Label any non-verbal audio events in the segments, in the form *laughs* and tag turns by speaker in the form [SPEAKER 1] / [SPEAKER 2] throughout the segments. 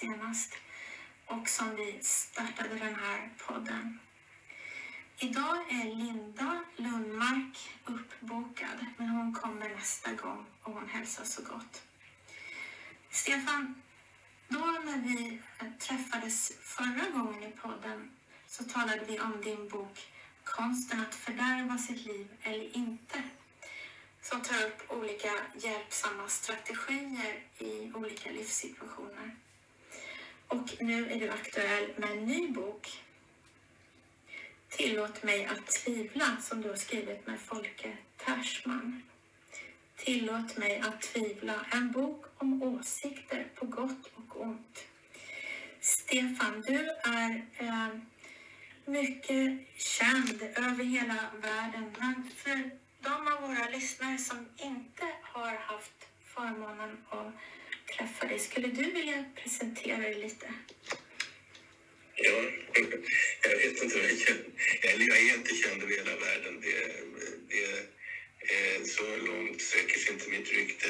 [SPEAKER 1] senast och som vi startade den här podden. Idag är Linda Lundmark uppbokad, men hon kommer nästa gång och hon hälsar så gott. Stefan, då när vi träffades förra gången i podden så talade vi om din bok Konsten att fördärva sitt liv eller inte som tar upp olika hjälpsamma strategier i olika livssituationer. Och nu är du aktuell med en ny bok. Tillåt mig att tvivla, som du har skrivit med Folke Tersman. Tillåt mig att tvivla, en bok om åsikter på gott och ont. Stefan, du är eh, mycket känd över hela världen, men för de av våra lyssnare som inte har haft förmånen att träffa dig, skulle du vilja presentera dig lite?
[SPEAKER 2] Ja, jag vet inte vad jag känner. Eller jag är inte känd över hela världen. Det, det, eh, så långt sträcker sig inte mitt rykte.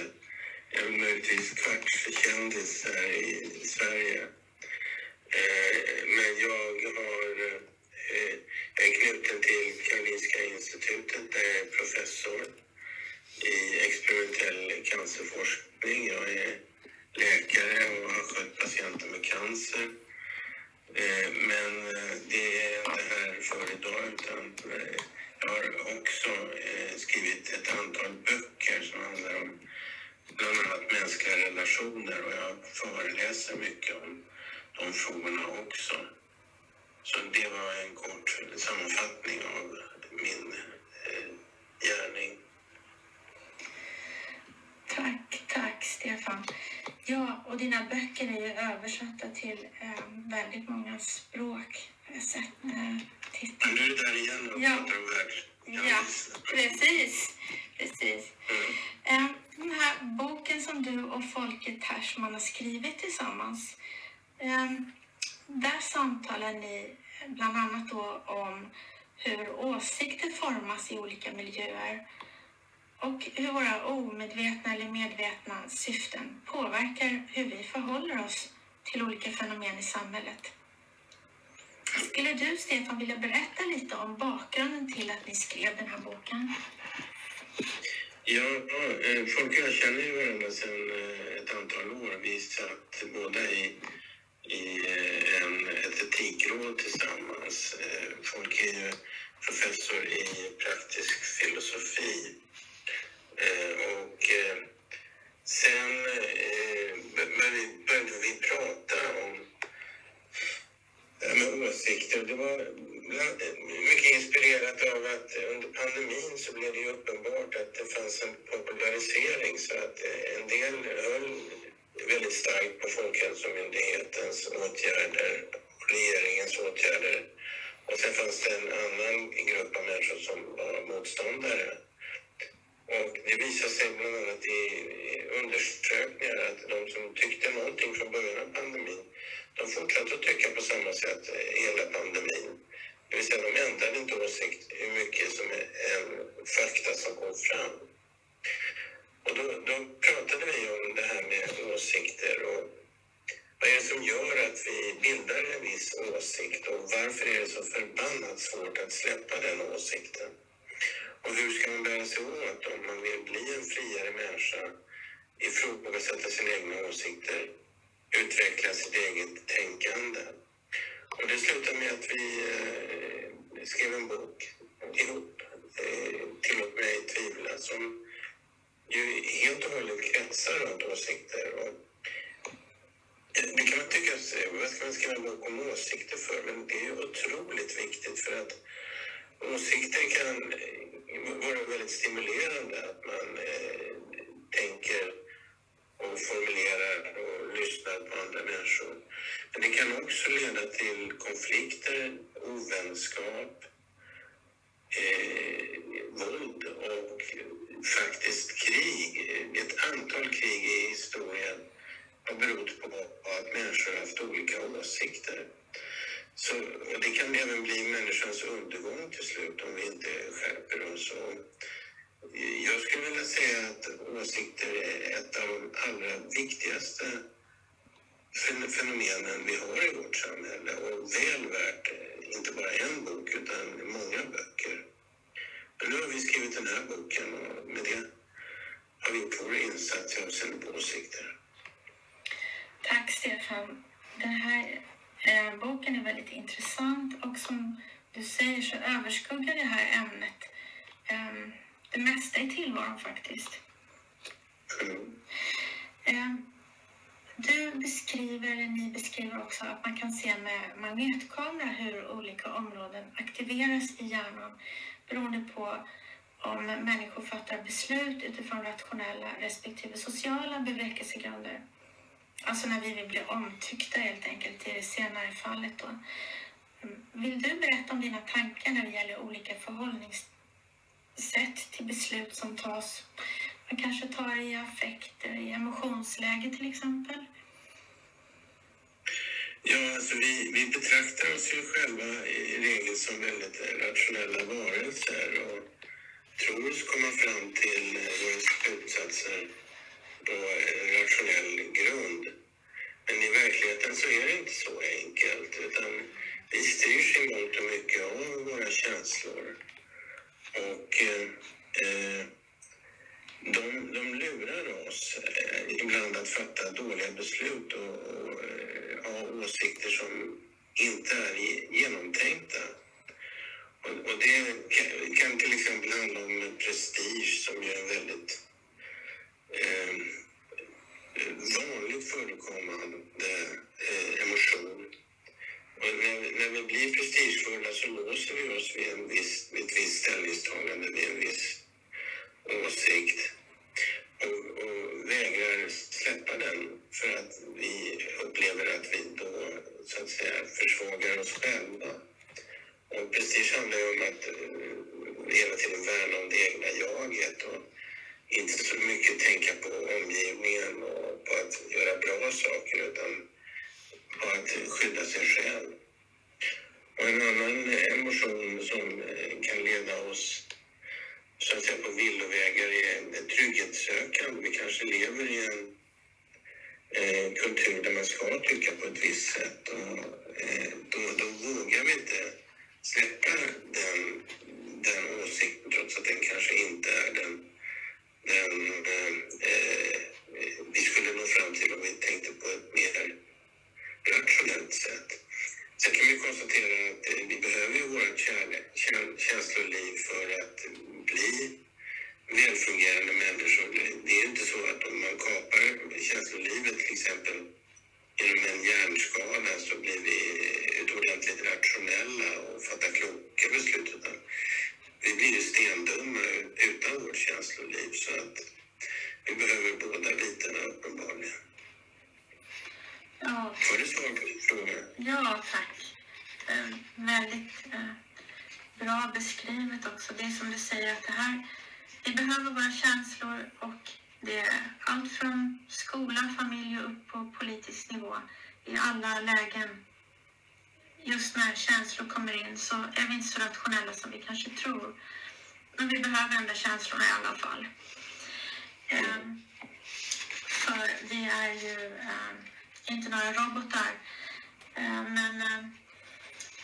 [SPEAKER 2] Jag är möjligtvis kvartskändis här i Sverige. Eh, men jag har eh, jag är knuten till Karolinska institutet där jag är professor i experimentell cancerforskning. Jag är läkare och har skött patienter med cancer. Eh, men eh, det är inte här för idag utan eh, jag har också skrivit ett antal böcker som handlar om bland annat mänskliga relationer och jag föreläser mycket om de frågorna också. Så det var en kort sammanfattning av min gärning.
[SPEAKER 1] Tack, tack Stefan. Ja, och dina böcker är ju översatta till eh, väldigt många språk. Jag har sett eh,
[SPEAKER 2] titeln. Nu är det där igen och
[SPEAKER 1] ja.
[SPEAKER 2] pratar om värld.
[SPEAKER 1] Ja, precis. precis. Mm. Eh, den här boken som du och Folke Tersman har skrivit tillsammans. Eh, där samtalar ni bland annat då om hur åsikter formas i olika miljöer och hur våra omedvetna eller medvetna syften påverkar hur vi förhåller oss till olika fenomen i samhället. Skulle du, Stefan, vilja berätta lite om bakgrunden till att ni skrev den här boken?
[SPEAKER 2] Ja, eh, folk och jag känner ju varandra sedan eh, ett antal år. Vi satt båda i, i eh, en, ett etikråd tillsammans. Folk är ju professor i praktisk filosofi Eh, och eh, sen eh, började vi prata om med åsikter. Det var mycket inspirerat av att under pandemin så blev det ju uppenbart att det fanns en popularisering så att en del höll väldigt starkt på Folkhälsomyndighetens åtgärder och regeringens åtgärder. Och sen fanns det en annan grupp av människor som var motståndare. Och det visade sig bland annat i undersökningar att de som tyckte någonting från början av pandemin, de fortsatte att tycka på samma sätt hela pandemin. Det vill säga de ändrade inte åsikt hur mycket som en fakta som kom fram. Och då, då pratade vi om det här med åsikter och vad är det som gör att vi bildar en viss åsikt och varför är det så förbannat svårt att släppa den åsikten? Och hur ska man bära sig åt om man vill bli en friare människa, ifrågasätta sina egna åsikter, utveckla sitt eget tänkande? Och det slutade med att vi eh, skrev en bok ihop, eh, Tillåt mig tvivla, som ju helt och hållet kretsar runt åsikter. Och det kan man tycka, eh, vad ska man skriva en bok om åsikter för? Men det är otroligt viktigt för att åsikter kan eh, vara väldigt stimulerande att man eh, tänker och formulerar och lyssnar på andra människor. Men det kan också leda till konflikter, ovänskap, eh, våld och faktiskt krig. Ett antal krig i historien har berott på att människor har haft olika åsikter. Så det kan även bli människans undergång till slut om vi inte skärper oss. Och jag skulle vilja säga att åsikter är ett av de allra viktigaste fenomenen vi har i vårt samhälle och väl värt eh, inte bara en bok utan många böcker. Men nu har vi skrivit den här boken och med det har vi gjort vår insats avseende på åsikter.
[SPEAKER 1] Tack Stefan. Den här eh, boken är väldigt intressant och som du säger så överskuggar det här ämnet eh, det mesta i tillvaron faktiskt. Eh, du beskriver, eller ni beskriver också att man kan se med magnetkamera hur olika områden aktiveras i hjärnan beroende på om människor fattar beslut utifrån rationella respektive sociala bevekelsegrunder. Alltså när vi vill bli omtyckta helt enkelt i det senare fallet då. Vill du berätta om dina tankar när det gäller olika förhållningssätt till beslut som tas? Man kanske tar i affekter, i emotionsläge till exempel.
[SPEAKER 2] Ja, alltså vi, vi betraktar oss ju själva i regel som väldigt rationella varelser och tror oss komma fram till våra slutsatser på en rationell grund. Men i verkligheten så är det inte så enkelt utan vi styrs i mångt och mycket av våra känslor. Och eh, de, de lurar oss eh, ibland att fatta dåliga beslut och, och eh, ha åsikter som inte är genomtänkta. Och, och det kan, kan, till exempel handla om prestige som är en väldigt Ehm, eh, vanligt förekommande eh, emotion. Och när, när vi blir prestigefulla så låser vi oss vid, en viss, vid ett visst ställningstagande, vid en viss åsikt och, och vägrar släppa den för att vi upplever att vi då så att säga försvagar oss själva. Och prestige handlar ju om att eh, hela tiden värna om det egna jaget och inte så mycket tänka på omgivningen och på att göra bra saker utan på att skydda sig själv. Och en annan emotion som kan leda oss så att säga på villovägar är trygghetssökande. Vi kanske lever i en eh, kultur där man ska tycka på ett visst sätt och eh, då, då vågar vi inte släppa den, den åsikten trots att den kanske inte är den, den eh, vi skulle nå fram till om vi tänkte på ett mer rationellt sätt. Sen kan vi konstatera att eh, vi behöver ju vårt känsloliv för att bli välfungerande människor. Det är inte så att om man kapar känslolivet till exempel genom en hjärnskada så blir vi eh, utomordentligt rationella och fattar kloka beslut. Utan vi blir ju stendumma utan vårt känsloliv. Så att vi behöver båda bitarna uppenbarligen.
[SPEAKER 1] Ja.
[SPEAKER 2] Var det svar på din fråga?
[SPEAKER 1] Ja, tack. Eh, väldigt eh, bra beskrivet också. Det är som du säger att det här, vi behöver våra känslor och det är allt från skola, familj och upp på politisk nivå i alla lägen. Just när känslor kommer in så är vi inte så rationella som vi kanske tror. Men vi behöver ändå känslorna i alla fall. Um, för vi är ju um, inte några robotar. Um, men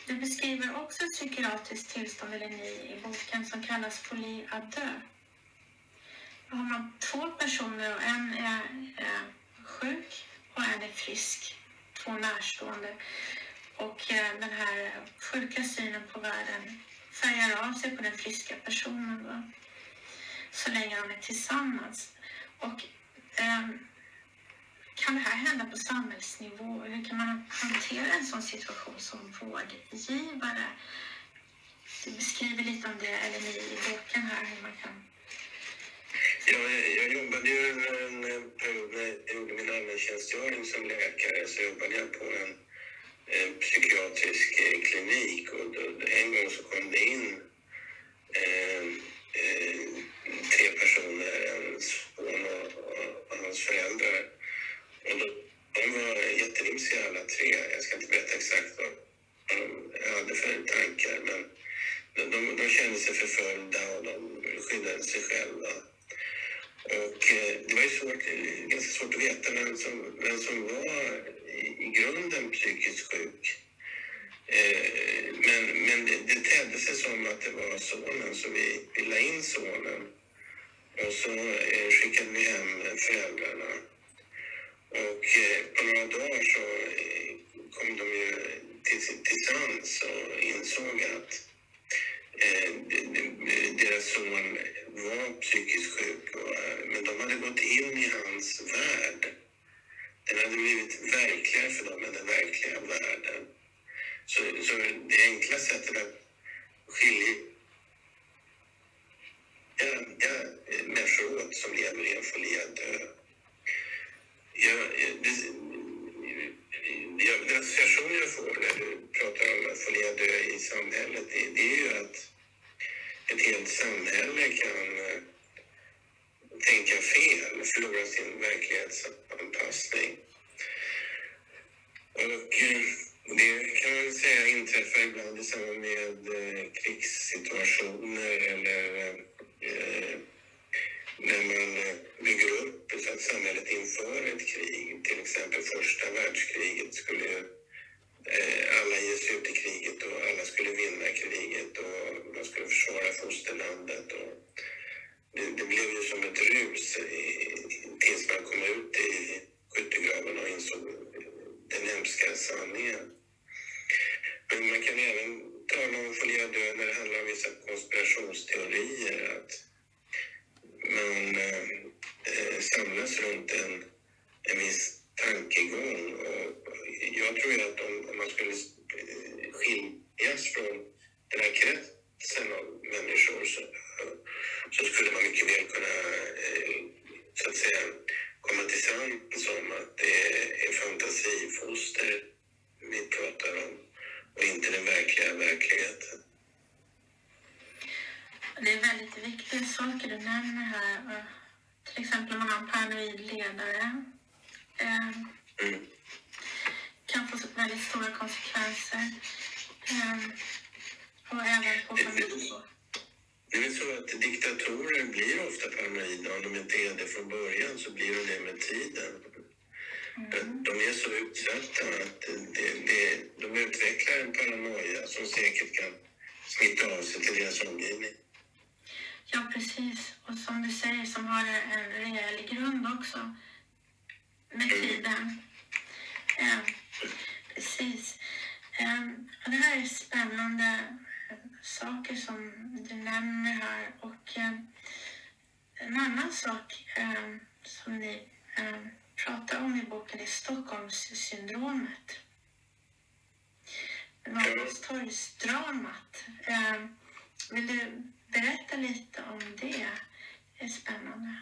[SPEAKER 1] du beskriver också ett psykiatriskt tillstånd, eller ni, i boken som kallas folie à deux. Då har man två personer och en är, är sjuk och en är frisk. Två närstående. Och eh, den här sjuka synen på världen färgar av sig på den friska personen då, så länge de är tillsammans. Och um, kan det här hända på samhällsnivå? Hur kan man hantera en sån situation som vårdgivare? Du beskriver lite om det, eller ni i boken här, hur man kan...
[SPEAKER 2] Ja, jag jobbade ju en period när jag gjorde min allmäntjänstgöring som läkare så jobbade jag på en, en psykiatrisk eh, klinik och en gång så kom det in eh, eh, tre personer, en son och hans föräldrar. Och då, de var jätterymsiga alla tre. Jag ska inte berätta exakt vad de hade för tankar men de, de, de kände sig förföljda och de skyddade sig själva. Och eh, det var ju svårt, eh, ganska svårt att veta vem som, vem som var i, grunden psykiskt sjuk. Eh, men men det, det tedde sig som att det var sonen, så vi, vi la in sonen. Och så skickade vi hem föräldrarna. Och på några dagar så kom de ju till, till sans och insåg att psykiskt sjuk. Eh, men de hade gått in i hans värld. Den hade blivit verkligare för dem än den verkliga världen. Så, så det enkla sättet att skilja inträffar ibland i en paranoia som säkert kan smitta av sig till deras omgivning.
[SPEAKER 1] Ja, precis. Och som du säger, som har en rejäl grund också med tiden. Eh, precis. Eh, och det här är spännande saker som du nämner här. Och eh, en annan sak eh, som ni pratar om i boken är Stockholmssyndromet. Norrmalmstorgsdramat. Eh, vill du berätta lite om det? Det är spännande.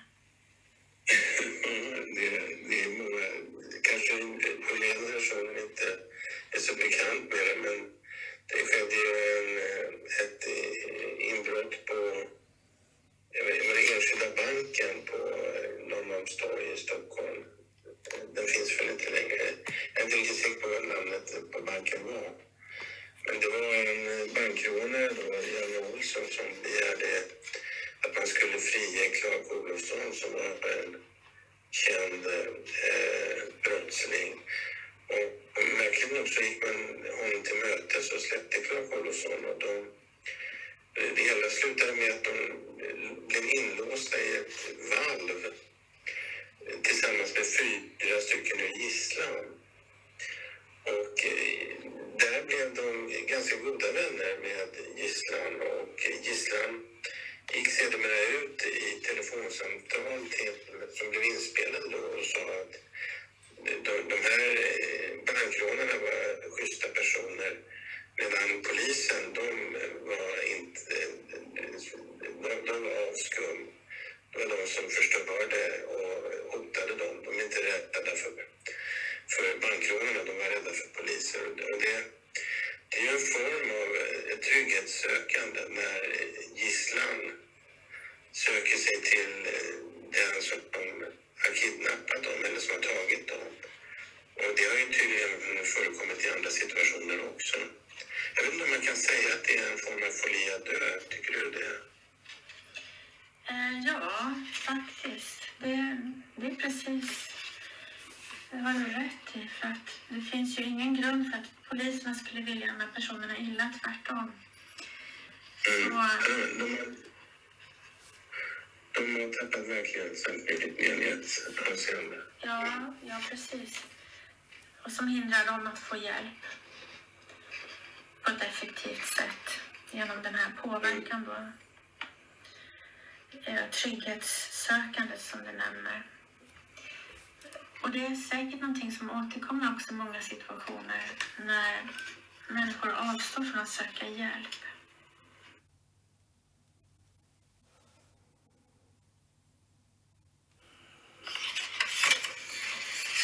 [SPEAKER 2] Mm, det, det är många, eh, kanske Helena som inte är så bekant med det, men det skedde ju en, eh, ett eh, inbrott på den enskilda banken på Norrmalmstorg i Stockholm. Den finns väl inte längre. Jag är inte riktigt säker på vad namnet på banken var. Men det var en eh, bankrånare då, Janne Olsson, som begärde att man skulle frige Clark Olofsson som var en känd eh, brottsling. Och, och märkligt nog så gick man honom till mötes och släppte Clark Olofsson. Och de, eh, det hela slutade med att de eh, blev inlåsta i ett valv tillsammans med fyra stycken ur gisslan. Och där blev de ganska goda vänner med gisslan och gisslan gick sedermera ut i telefonsamtal till, som blev inspelade då och sa att de, de här eh, bankrånarna var schyssta personer medan polisen, de var inte... De, de var avskum. Det var de som förstörde och hotade dem. De är inte rädda för, för bankrånarna, de var rädda för poliser. Och det, det är ju en form av eh, trygghetssökande när gisslan söker sig till eh, den som har kidnappat dem eller som har tagit dem. Och det har ju tydligen förekommit i andra situationer också. Jag vet inte om man kan säga att det är en form av folia dö. Tycker du det?
[SPEAKER 1] Eh, ja, faktiskt. Det, det är precis det har du rätt i. För att det finns ju ingen grund för att poliserna skulle vilja de här personerna illa, tvärtom.
[SPEAKER 2] Mm.
[SPEAKER 1] Så,
[SPEAKER 2] Ja, De, har- de har tappat verkligen i enhetsavseende.
[SPEAKER 1] ja, ja, precis. Och som hindrar dem att få hjälp på ett effektivt sätt genom den här påverkan då. Eh, Trygghetssökandet som du nämner. Och det är säkert någonting som återkommer också i många situationer när människor avstår från att söka hjälp.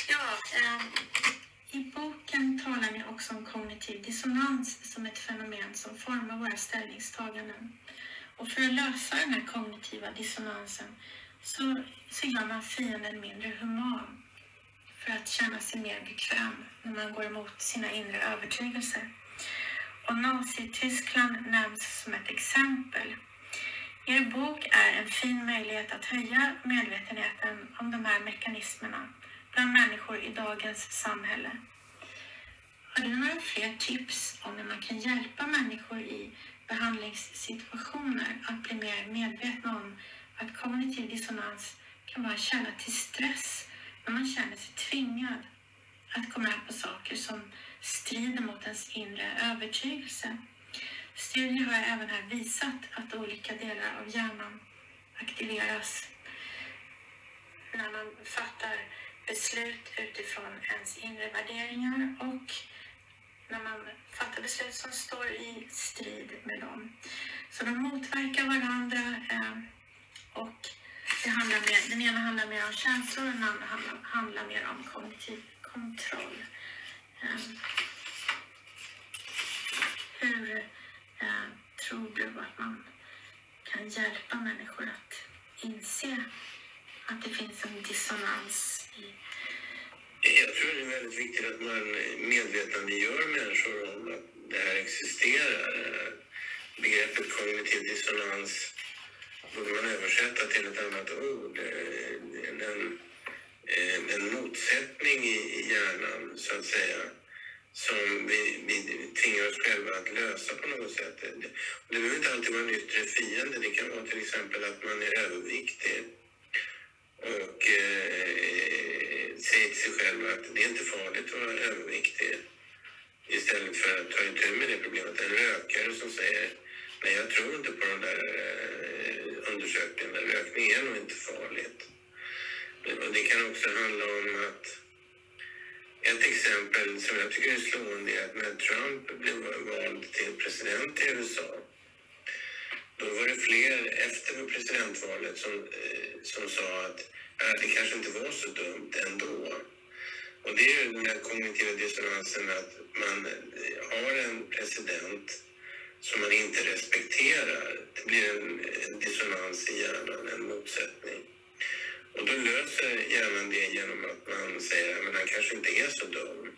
[SPEAKER 1] Ja, eh, i boken talar ni också om kognitiv dissonans som ett fenomen som formar våra ställningstaganden. Och för att lösa den här kognitiva dissonansen så, så gör man fienden mindre human för att känna sig mer bekväm när man går emot sina inre övertygelser. Och Nazityskland nämns som ett exempel. Er bok är en fin möjlighet att höja medvetenheten om de här mekanismerna bland människor i dagens samhälle. Har du några fler tips om hur man kan hjälpa människor i behandlingssituationer att bli mer medvetna om att kognitiv dissonans kan vara en källa till stress när man känner sig tvingad att komma med på saker som strider mot ens inre övertygelse? Studier har även här visat att olika delar av hjärnan aktiveras när man fattar beslut utifrån ens inre värderingar och när man fattar beslut som står i strid med dem. Så de motverkar varandra eh, och det handlar mer, den ena handlar mer om känslor och den andra handlar, handlar mer om kognitiv kontroll. Eh, hur eh, tror du att man kan hjälpa människor att inse att det finns en dissonans i
[SPEAKER 2] Jag tror det är väldigt viktigt att man medvetandegör människor om att det här existerar. Begreppet kognitiv dissonans borde man översätta till ett annat ord. Eh, en, en, en motsättning i hjärnan, så att säga, som vi, vi tvingar oss själva att lösa på något sätt. Det, det behöver inte alltid vara en yttre fiende. Det kan vara till exempel att man är överviktig och eh, säger till sig själv att det är inte farligt att vara överviktig istället för att ta itu med det problemet. En rökare som säger nej, jag tror inte på de där eh, undersökningen. Rökning är nog inte farligt. Men det kan också handla om att ett exempel som jag tycker är slående är att när Trump blev vald till president i USA då var det fler efter presidentvalet som, eh, som sa att äh, det kanske inte var så dumt ändå. Och det är ju den här kognitiva dissonansen att man har en president som man inte respekterar. Det blir en, en dissonans i hjärnan, en motsättning. Och då löser hjärnan det genom att man säger att han kanske inte är så dum.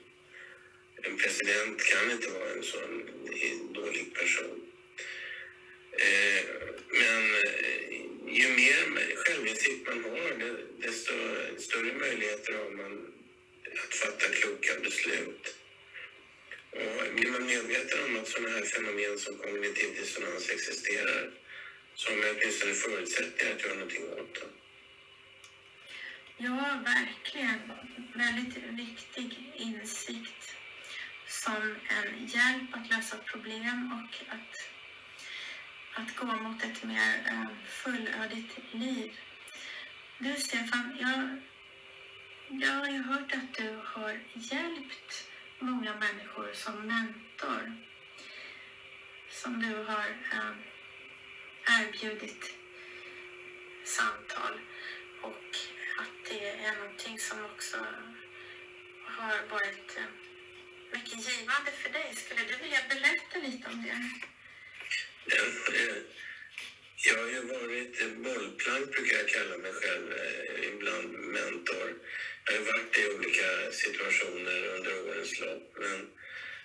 [SPEAKER 2] En president kan inte vara en sån dålig person. Eh, men eh, ju mer självinsikt man har, desto större möjligheter har man att fatta kloka beslut. Blir man medveten om att sådana här fenomen som kognitiv dissonans existerar så har man åtminstone förutsättningar att göra någonting åt det.
[SPEAKER 1] Ja, verkligen. Väldigt viktig insikt som en hjälp att lösa problem och att, att gå mot ett mer eh, fullödigt liv. Du Stefan, jag, jag har ju hört att du har hjälpt många människor som mentor. Som du har eh, erbjudit samtal och att det är någonting som också har varit eh, mycket givande för dig. Skulle du vilja berätta lite om det?
[SPEAKER 2] Eh, jag har ju varit bollplank, brukar jag kalla mig själv, eh, ibland mentor. Jag har ju varit i olika situationer under årens lopp. Men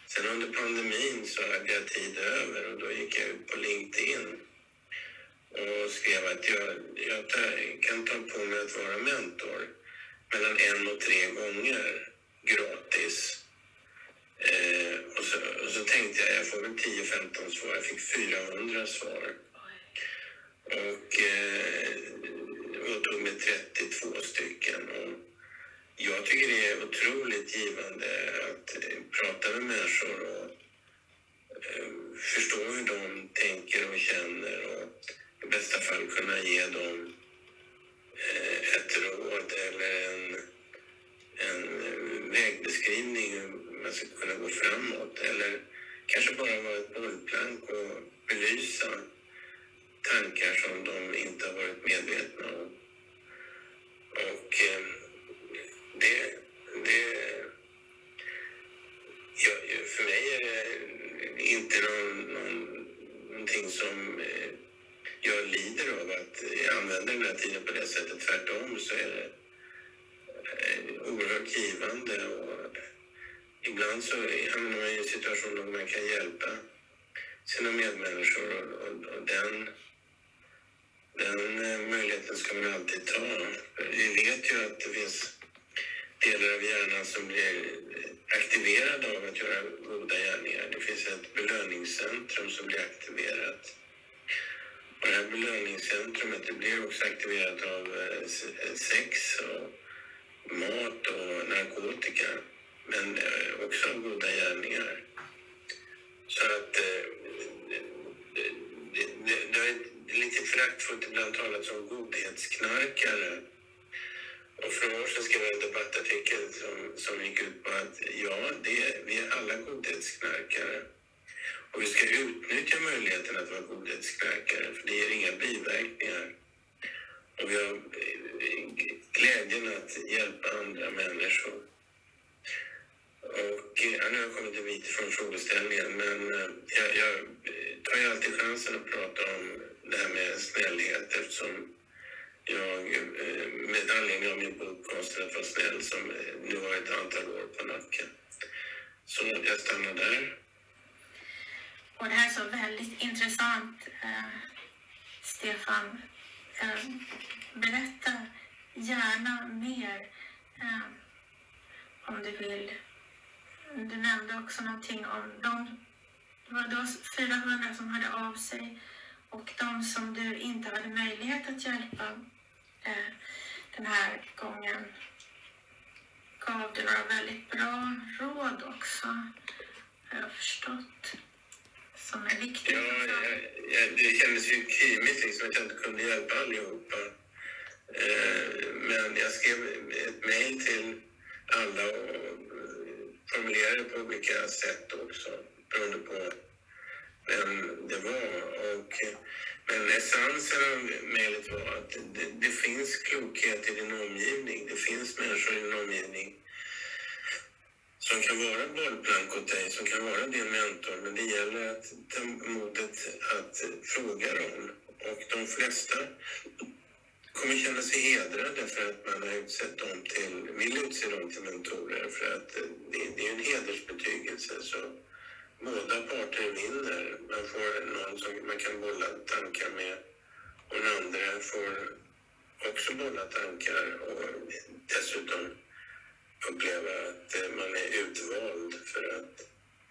[SPEAKER 2] sen under pandemin så hade jag tid över och då gick jag ut på LinkedIn och skrev att jag, jag tar, kan ta på mig att vara mentor mellan en och tre gånger gratis. Eh, och, så, och så tänkte jag, jag får väl 10-15 svar. Jag fick 400 svar. Och, eh, och tog med 32 stycken. Och är otroligt givande att eh, prata med människor och eh, förstå hur de tänker och känner och i bästa fall kunna ge dem eh, ett råd eller en, en vägbeskrivning hur man ska kunna gå framåt. Eller kanske bara vara ett bollplank och belysa tankar som de inte har varit medvetna om. Och eh, det, det ja, för mig är det inte någon, någon, någonting som eh, jag lider av att jag använder den här tiden på det sättet. Tvärtom så är det eh, oerhört givande och ibland så hamnar man i en situation där man kan hjälpa sina medmänniskor och, och, och den, den eh, möjligheten ska man alltid ta. Vi vet ju att det finns delar av hjärnan som blir aktiverade av att göra goda gärningar. Det finns ett belöningscentrum som blir aktiverat. Och det här belöningscentrumet det blir också aktiverat av eh, sex och mat och narkotika. Men eh, också av goda gärningar. Så att eh, det, det, det, det har lite föraktfullt ibland talats om godhetsknarkare. För några år sedan skrev jag en debattartikel som, som gick ut på att ja, det, vi är alla godhetsknarkare. Och vi ska utnyttja möjligheten att vara godhetsknarkare, för det ger inga biverkningar. Och vi har eh, glädjen att hjälpa andra människor. Och eh, ja, nu har jag kommit en bit ifrån frågeställningen, men eh, jag, jag tar ju alltid chansen att prata om det här med snällhet eftersom jag eh, med anledning av min bok Konsten att vara snäll som eh, nu har ett antal år på nacken. Så jag stannar där.
[SPEAKER 1] Och det här är så väldigt intressant, eh, Stefan. Eh, berätta gärna mer eh, om du vill. Du nämnde också någonting om de det var då 400 som hörde av sig och de som du inte hade möjlighet att hjälpa eh, den här gången gav du några väldigt bra råd också, har jag förstått som är viktigt.
[SPEAKER 2] Ja, jag, jag, det kändes ju kymigt liksom att jag inte kunde hjälpa allihopa. Eh, men jag skrev ett mejl till alla och eh, formulerade på olika sätt också beroende på vem det var. Och, men essensen av mejlet var att det, det finns klokhet i din omgivning. Det finns människor i din omgivning som kan vara bollplank åt dig, som kan vara din mentor. Men det gäller att ta modet att fråga dem. Och de flesta kommer känna sig hedrade för att man har utsett dem till, vill utse dem till mentorer. För att det, det är en hedersbetygelse. Så båda parter vinner. Man får någon som man kan bolla tankar med och den andra får också bolla tankar och dessutom uppleva att eh, man är utvald för att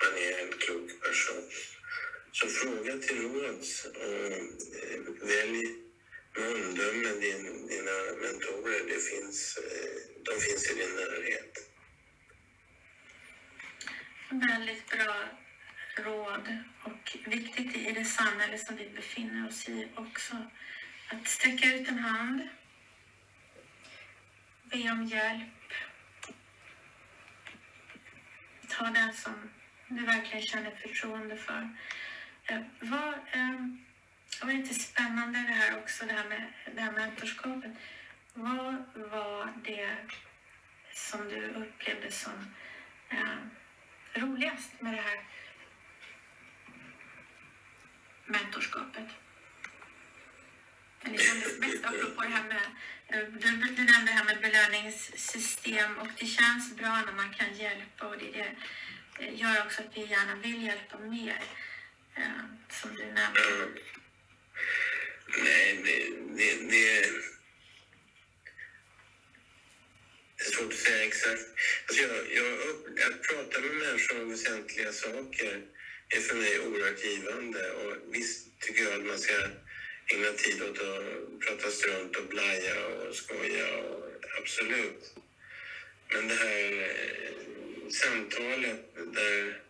[SPEAKER 2] man är en klok person. Så fråga till råds och eh, välj med omdöme din, dina mentorer. Det finns, eh, de finns i din närhet.
[SPEAKER 1] Väldigt bra råd och viktigt i det samhälle som vi befinner oss i också. Att sträcka ut en hand, be om hjälp ta den som du verkligen känner förtroende för. Eh, vad, eh, det var lite spännande det här också, det här med det här mentorskapet. Vad var det som du upplevde som eh, roligast med det här mentorskapet? Apropå det här med, eh, du, du nämnde det här med belöningssystem och det känns bra när man kan hjälpa och det, det eh, gör också att vi gärna vill hjälpa mer, eh, som du nämnde.
[SPEAKER 2] Nej, det, det, det, är svårt att säga exakt. Alltså jag, jag, jag pratar med människor om väsentliga saker är för mig oerhört givande. Och visst tycker jag att man ska ägna tid åt att prata strunt och blaja och skoja. Och, absolut. Men det här eh, samtalet där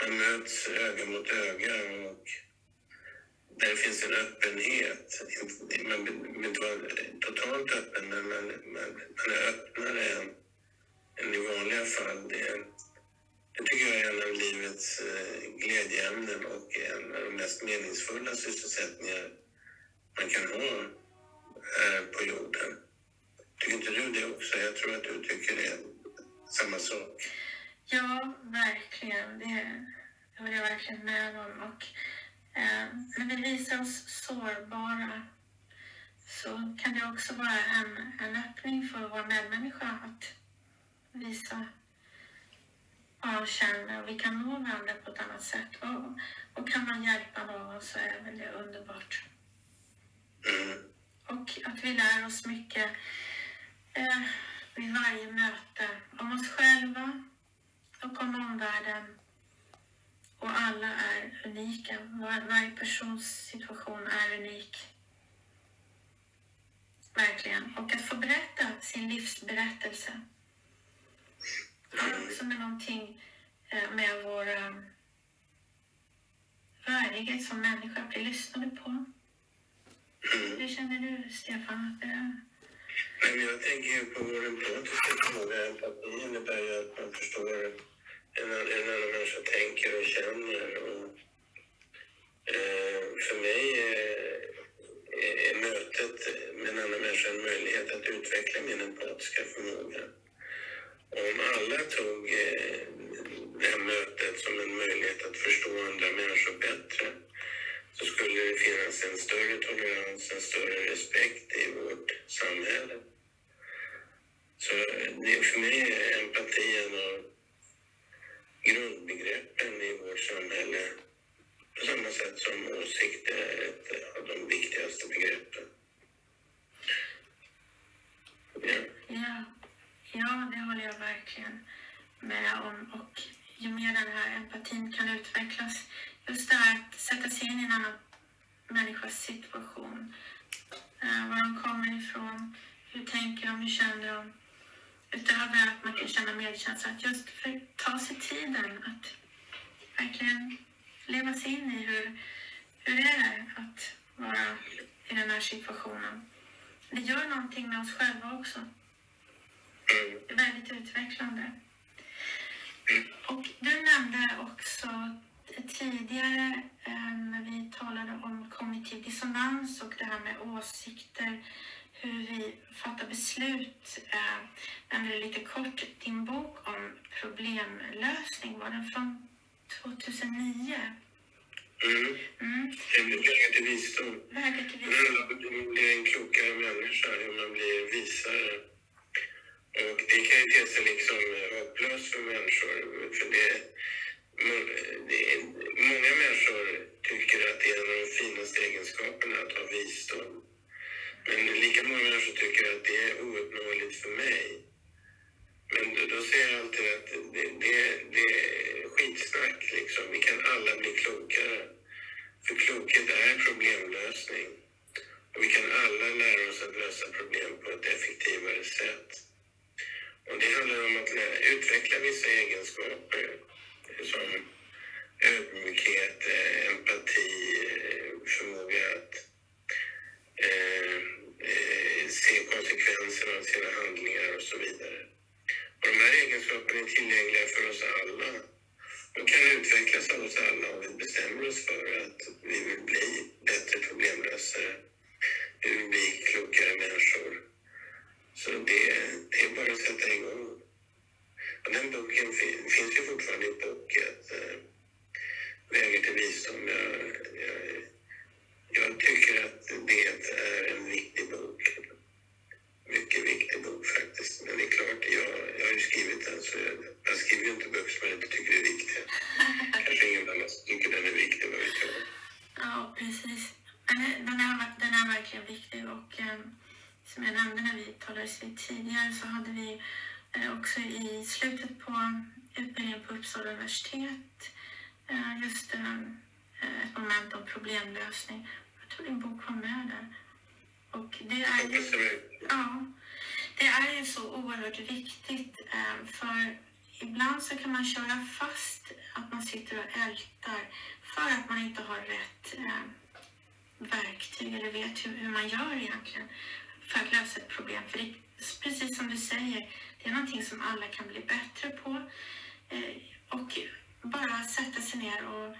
[SPEAKER 2] man möts öga mot öga och där det finns en öppenhet. Man behöver inte vara totalt öppen, men man, man, man är öppnare än, än i vanliga fall. Det, det tycker jag är en av livets eh, glädjeämnen och en av de mest meningsfulla sysselsättningar man kan ha här på jorden. Tycker inte du det också? Jag tror att du tycker det är samma sak.
[SPEAKER 1] Ja, verkligen. Det, det håller jag verkligen med om. Och, eh, när vi visar oss sårbara så kan det också vara en, en öppning för vår medmänniska att visa avkänner och vi kan nå varandra på ett annat sätt. Och, och kan man hjälpa någon så är väl det underbart. Och att vi lär oss mycket eh, vid varje möte om oss själva och om omvärlden. Och alla är unika. Var, varje persons situation är unik. Verkligen. Och att få berätta sin livsberättelse har också med någonting eh, med vår värdighet som människa, att bli lyssnade på.
[SPEAKER 2] Mm.
[SPEAKER 1] Hur känner du, Stefan? Att,
[SPEAKER 2] Nej, men jag tänker ju på vår empatiska förmåga. Empati innebär ju att man förstår en, en annan människa tänker och känner. Och, eh, för mig är, är mötet med en annan människa en möjlighet att utveckla min empatiska förmåga. Om alla tog eh, det här mötet som en möjlighet att förstå andra människor bättre så skulle det finnas en större tolerans, en större respekt i vårt samhälle. Så det, för mig är empati en av grundbegreppen i vårt samhälle på samma sätt som åsikter är ett av de viktigaste begreppen. Ja.
[SPEAKER 1] Yeah ja, det håller jag verkligen med om. Och ju mer den här empatin kan utvecklas, just det här att sätta sig in i en annan människas situation. Uh, var de kommer ifrån, hur tänker de, hur känner de? Utöver att man kan känna medkänsla, att just för, ta sig tiden att verkligen leva sig in i hur, hur är det att vara i den här situationen. Det gör någonting med oss själva också.
[SPEAKER 2] Mm.
[SPEAKER 1] Väldigt utvecklande. Och du nämnde också tidigare eh, när vi talade om kognitiv dissonans och det här med åsikter, hur vi fattar beslut. Eh, nämnde lite kort din bok om problemlösning. Var den från 2009?
[SPEAKER 2] Mm.
[SPEAKER 1] Mm.
[SPEAKER 2] Vägen till visdom.
[SPEAKER 1] Vägen till visdom.
[SPEAKER 2] man blir en klokare människa, man blir visare. Och det kan ju te sig liksom hopplöst för människor. För det, det, många människor tycker att det är en av de finaste egenskaperna att ha visdom. Men lika många människor tycker att det är ouppnåeligt för mig. Men då, då säger jag alltid att det, det, det är skitsnack liksom. Vi kan alla bli klokare. För klokhet är problemlösning. Och vi kan alla lära oss att lösa problem på ett effektivare sätt. Och det handlar om att eh, utveckla vissa egenskaper eh, som ödmjukhet, eh, empati, förmåga att eh, se konsekvenserna av sina handlingar och så vidare. Och de här egenskaperna är tillgängliga för oss alla De kan utvecklas av oss alla om vi bestämmer oss för att vi vill bli bättre problemlösare. Vi vill bli klokare människor. Så det, det är bara att sätta igång. Och den boken fin, finns ju fortfarande i pocket. Eh, Vägar till visdom. Jag, jag, jag tycker att det är en viktig bok. Mycket viktig bok faktiskt. Men det är klart, jag, jag har ju skrivit den så jag, jag skriver ju inte böcker som jag inte tycker är viktiga. *laughs* Kanske ingen annan tycker den är viktig, vad vet jag.
[SPEAKER 1] Ja, precis. Den är, den som jag nämnde när vi talades vid tidigare så hade vi eh, också i slutet på utbildningen på Uppsala universitet eh, just eh, ett moment om problemlösning. Jag tror din bok var med där. Och det är ju, ja, det är ju så oerhört viktigt för ibland så kan man köra fast att man sitter och ältar för att man inte har rätt verktyg eller vet hur, hur man gör egentligen för att lösa ett problem. För det, precis som du säger, det är någonting som alla kan bli bättre på. Eh, och bara sätta sig ner och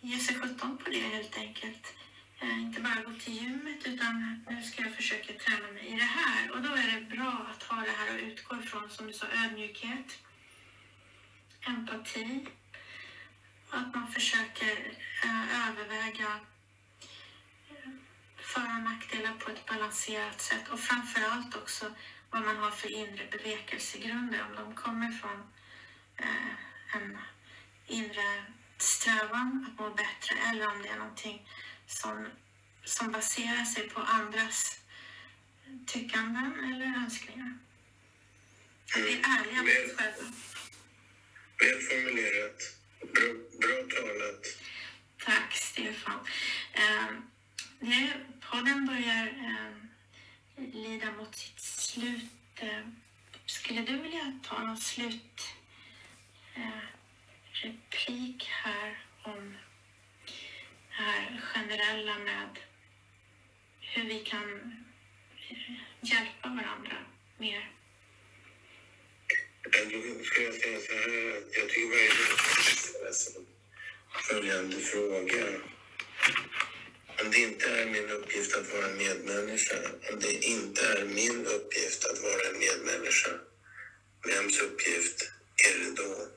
[SPEAKER 1] ge sig sjutton på det helt enkelt. Eh, inte bara gå till gymmet utan nu ska jag försöka träna mig i det här. Och då är det bra att ha det här och utgå ifrån, som du sa, ödmjukhet, empati. Att man försöker eh, överväga för och nackdelar på ett balanserat sätt och framför allt också vad man har för inre bevekelsegrunder, om de kommer från eh, en inre strävan att må bättre eller om det är någonting som, som baserar sig på andras tyckanden eller önskningar. Vi är ärliga mot oss själva.
[SPEAKER 2] Väl formulerat. Bra, bra talat.
[SPEAKER 1] Tack, Stefan. Eh, nu podden börjar eh, lida mot sitt slut. Eh, skulle du vilja ta någon slutreplik eh, här om det här generella med hur vi kan eh, hjälpa varandra mer?
[SPEAKER 2] Då ska jag säga så här att jag tycker varje dag följande fråga. Om det inte är min uppgift att vara en medmänniska, om det inte är min uppgift att vara en medmänniska, vems uppgift är det då?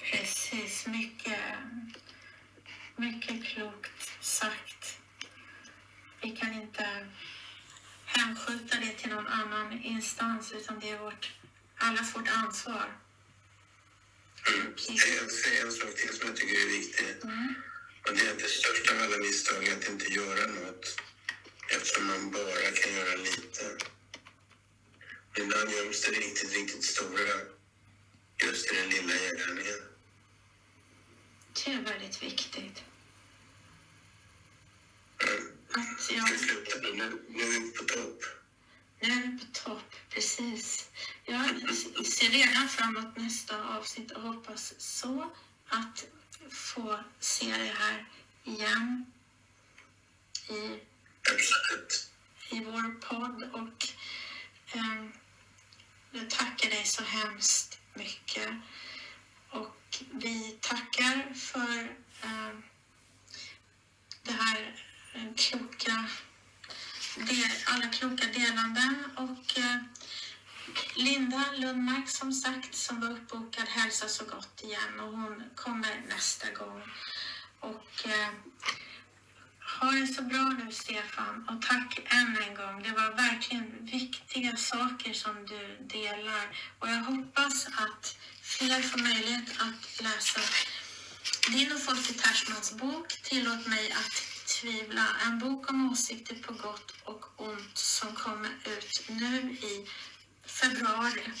[SPEAKER 1] Precis, mycket, mycket klokt sagt. Vi kan inte hänskjuta det till någon annan instans utan det är vårt, allas vårt ansvar.
[SPEAKER 2] Säga en sak till som jag tycker är viktig. Mm. Och det är att det största av alla misstag är att inte göra något eftersom man bara kan göra lite. Ibland göms det riktigt, riktigt stora just i den lilla gärningen.
[SPEAKER 1] Det är väldigt viktigt.
[SPEAKER 2] Mm. Att jag... Ska sluta nu? Nu är vi på topp.
[SPEAKER 1] Nu är vi på topp, precis. Jag ser redan fram emot nästa avsnitt och hoppas så att få se det här igen i, i vår podd. Och eh, jag tackar dig så hemskt mycket. Och vi tackar för eh, det här kloka alla kloka delanden och eh, Linda Lundmark som sagt som var uppbokad hälsar så gott igen och hon kommer nästa gång. Och eh, ha det så bra nu Stefan och tack än en gång. Det var verkligen viktiga saker som du delar och jag hoppas att fler får möjlighet att läsa din och Folke Tersmans bok Tillåt mig att tvivla. En bok om åsikter på gott och ont som kommer ut nu i februari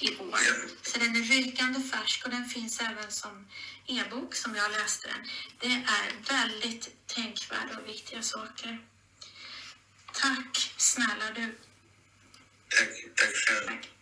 [SPEAKER 1] i år. Så den är rykande färsk och den finns även som e-bok som jag läste den. Det är väldigt tänkvärda och viktiga saker. Tack snälla du.
[SPEAKER 2] Tack, tack själv. Tack.